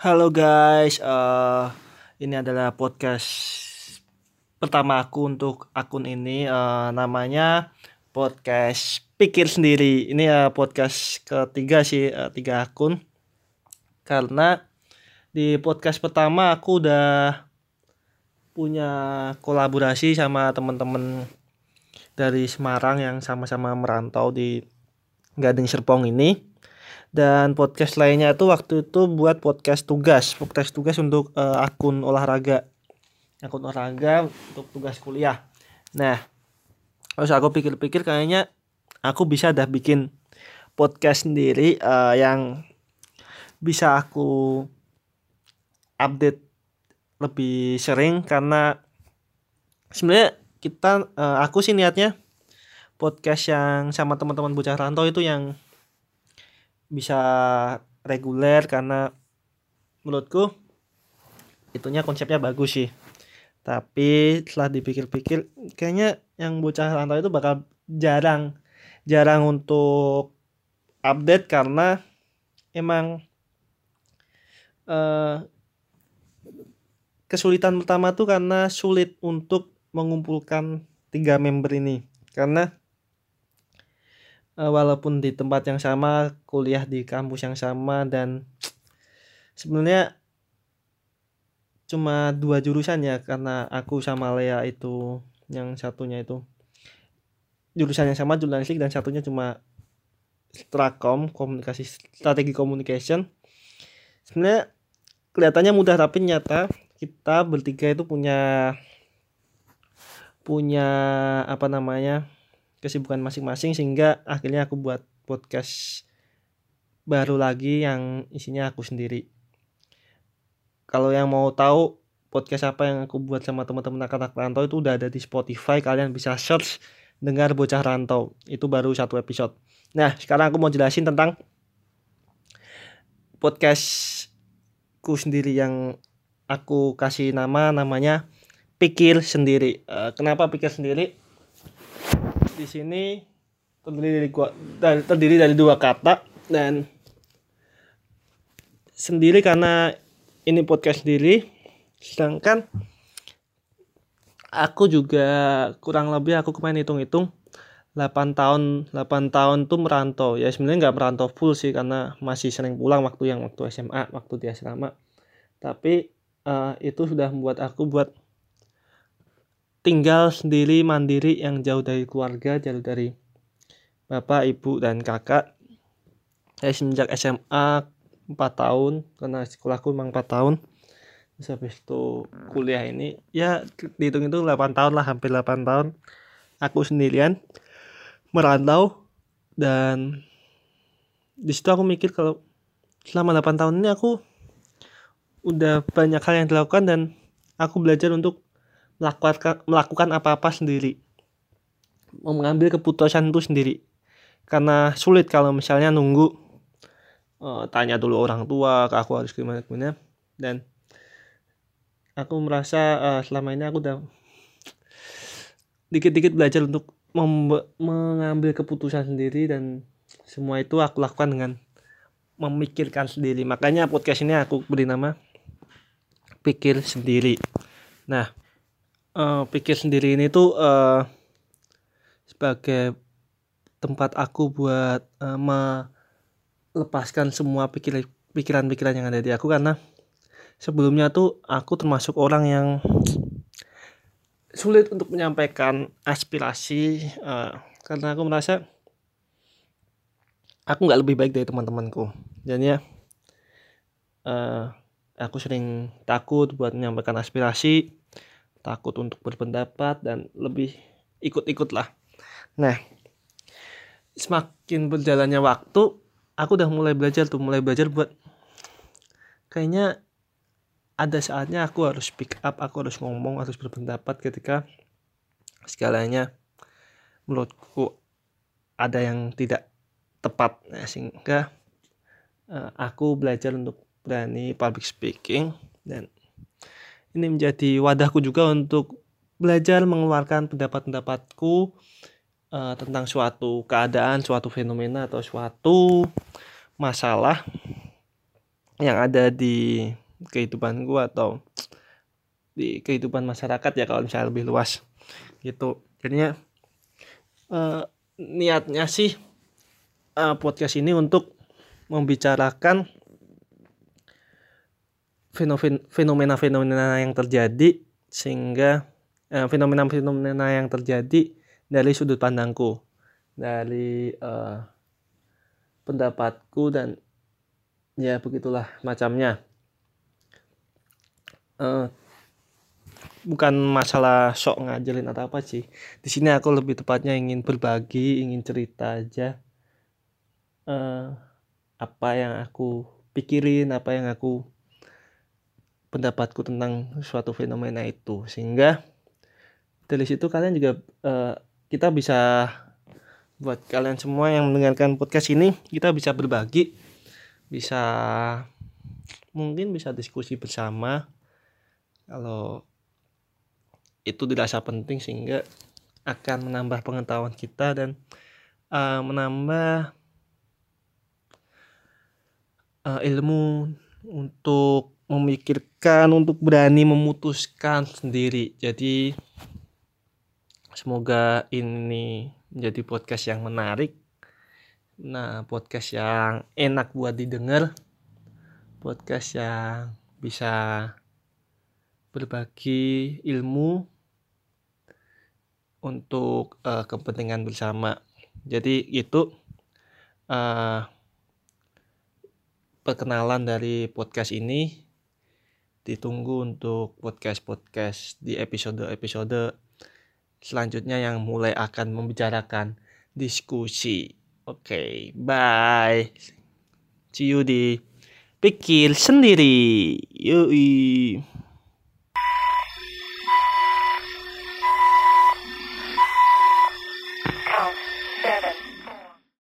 Halo guys, uh, ini adalah podcast pertama aku untuk akun ini. Uh, namanya podcast pikir sendiri. Ini uh, podcast ketiga sih uh, tiga akun. Karena di podcast pertama aku udah punya kolaborasi sama teman-teman dari Semarang yang sama-sama merantau di Gading Serpong ini dan podcast lainnya itu waktu itu buat podcast tugas podcast tugas untuk uh, akun olahraga. Akun olahraga untuk tugas kuliah. Nah terus aku pikir-pikir kayaknya aku bisa dah bikin podcast sendiri uh, yang bisa aku update lebih sering karena sebenarnya kita uh, aku sih niatnya podcast yang sama teman-teman bocah rantau itu yang bisa reguler karena menurutku itunya konsepnya bagus sih. Tapi setelah dipikir-pikir kayaknya yang bocah rantau itu bakal jarang jarang untuk update karena emang uh, kesulitan pertama tuh karena sulit untuk mengumpulkan tiga member ini. Karena walaupun di tempat yang sama kuliah di kampus yang sama dan sebenarnya cuma dua jurusan ya karena aku sama Lea itu yang satunya itu. Jurusan yang sama jurnalistik dan satunya cuma strakom komunikasi strategi communication. Sebenarnya kelihatannya mudah tapi nyata kita bertiga itu punya punya apa namanya kesibukan masing-masing sehingga akhirnya aku buat podcast baru lagi yang isinya aku sendiri. Kalau yang mau tahu podcast apa yang aku buat sama teman-teman anak-anak rantau itu udah ada di Spotify, kalian bisa search dengar bocah rantau. Itu baru satu episode. Nah, sekarang aku mau jelasin tentang podcastku sendiri yang aku kasih nama namanya pikir sendiri. Uh, kenapa pikir sendiri? Di sini terdiri dari gua terdiri dari dua kata dan sendiri karena ini podcast sendiri. Sedangkan aku juga kurang lebih aku kemarin hitung-hitung 8 tahun 8 tahun tuh merantau. Ya sebenarnya nggak merantau full sih karena masih sering pulang waktu yang waktu SMA waktu di asrama. Tapi uh, itu sudah membuat aku buat tinggal sendiri mandiri yang jauh dari keluarga, jauh dari bapak, ibu, dan kakak. Saya semenjak SMA 4 tahun, karena sekolahku memang 4 tahun. Terus habis itu kuliah ini, ya dihitung itu 8 tahun lah, hampir 8 tahun. Aku sendirian, merantau, dan di situ aku mikir kalau selama 8 tahun ini aku udah banyak hal yang dilakukan dan aku belajar untuk melakukan apa-apa sendiri. Mengambil keputusan itu sendiri. Karena sulit kalau misalnya nunggu uh, tanya dulu orang tua ke aku harus gimana gimana? Dan aku merasa uh, selama ini aku udah dikit-dikit belajar untuk mengambil keputusan sendiri dan semua itu aku lakukan dengan memikirkan sendiri. Makanya podcast ini aku beri nama pikir sendiri. Nah uh, pikir sendiri ini tuh uh, sebagai tempat aku buat uh, melepaskan semua pikir pikiran-pikiran yang ada di aku. Karena sebelumnya tuh aku termasuk orang yang sulit untuk menyampaikan aspirasi uh, karena aku merasa aku nggak lebih baik dari teman-temanku. Dan ya uh, aku sering takut buat menyampaikan aspirasi takut untuk berpendapat dan lebih ikut-ikut lah. Nah, semakin berjalannya waktu, aku udah mulai belajar tuh, mulai belajar buat kayaknya ada saatnya aku harus pick up, aku harus ngomong, harus berpendapat ketika segalanya menurutku ada yang tidak tepat nah, sehingga uh, aku belajar untuk berani public speaking dan ini menjadi wadahku juga untuk belajar mengeluarkan pendapat-pendapatku uh, tentang suatu keadaan, suatu fenomena atau suatu masalah yang ada di kehidupan gue atau di kehidupan masyarakat ya kalau misalnya lebih luas gitu. Jadinya uh, niatnya sih uh, podcast ini untuk membicarakan fenomena-fenomena yang terjadi sehingga fenomena fenomena-fenomena yang terjadi dari sudut pandangku dari uh, pendapatku dan ya begitulah macamnya. Uh, bukan masalah sok ngajarin atau apa sih. Di sini aku lebih tepatnya ingin berbagi ingin cerita aja uh, apa yang aku pikirin apa yang aku pendapatku tentang suatu fenomena itu. Sehingga dari situ kalian juga uh, kita bisa buat kalian semua yang mendengarkan podcast ini kita bisa berbagi bisa mungkin bisa diskusi bersama. Kalau itu dirasa penting sehingga akan menambah pengetahuan kita dan uh, menambah uh, ilmu untuk memikirkan untuk berani memutuskan sendiri jadi Semoga ini menjadi podcast yang menarik. Nah, podcast yang enak buat didengar. Podcast yang bisa berbagi ilmu untuk uh, kepentingan bersama. Jadi itu uh, perkenalan dari podcast ini. Ditunggu untuk podcast-podcast di episode-episode selanjutnya yang mulai akan membicarakan diskusi. Oke, okay, bye. See you di pikir sendiri. Yoi.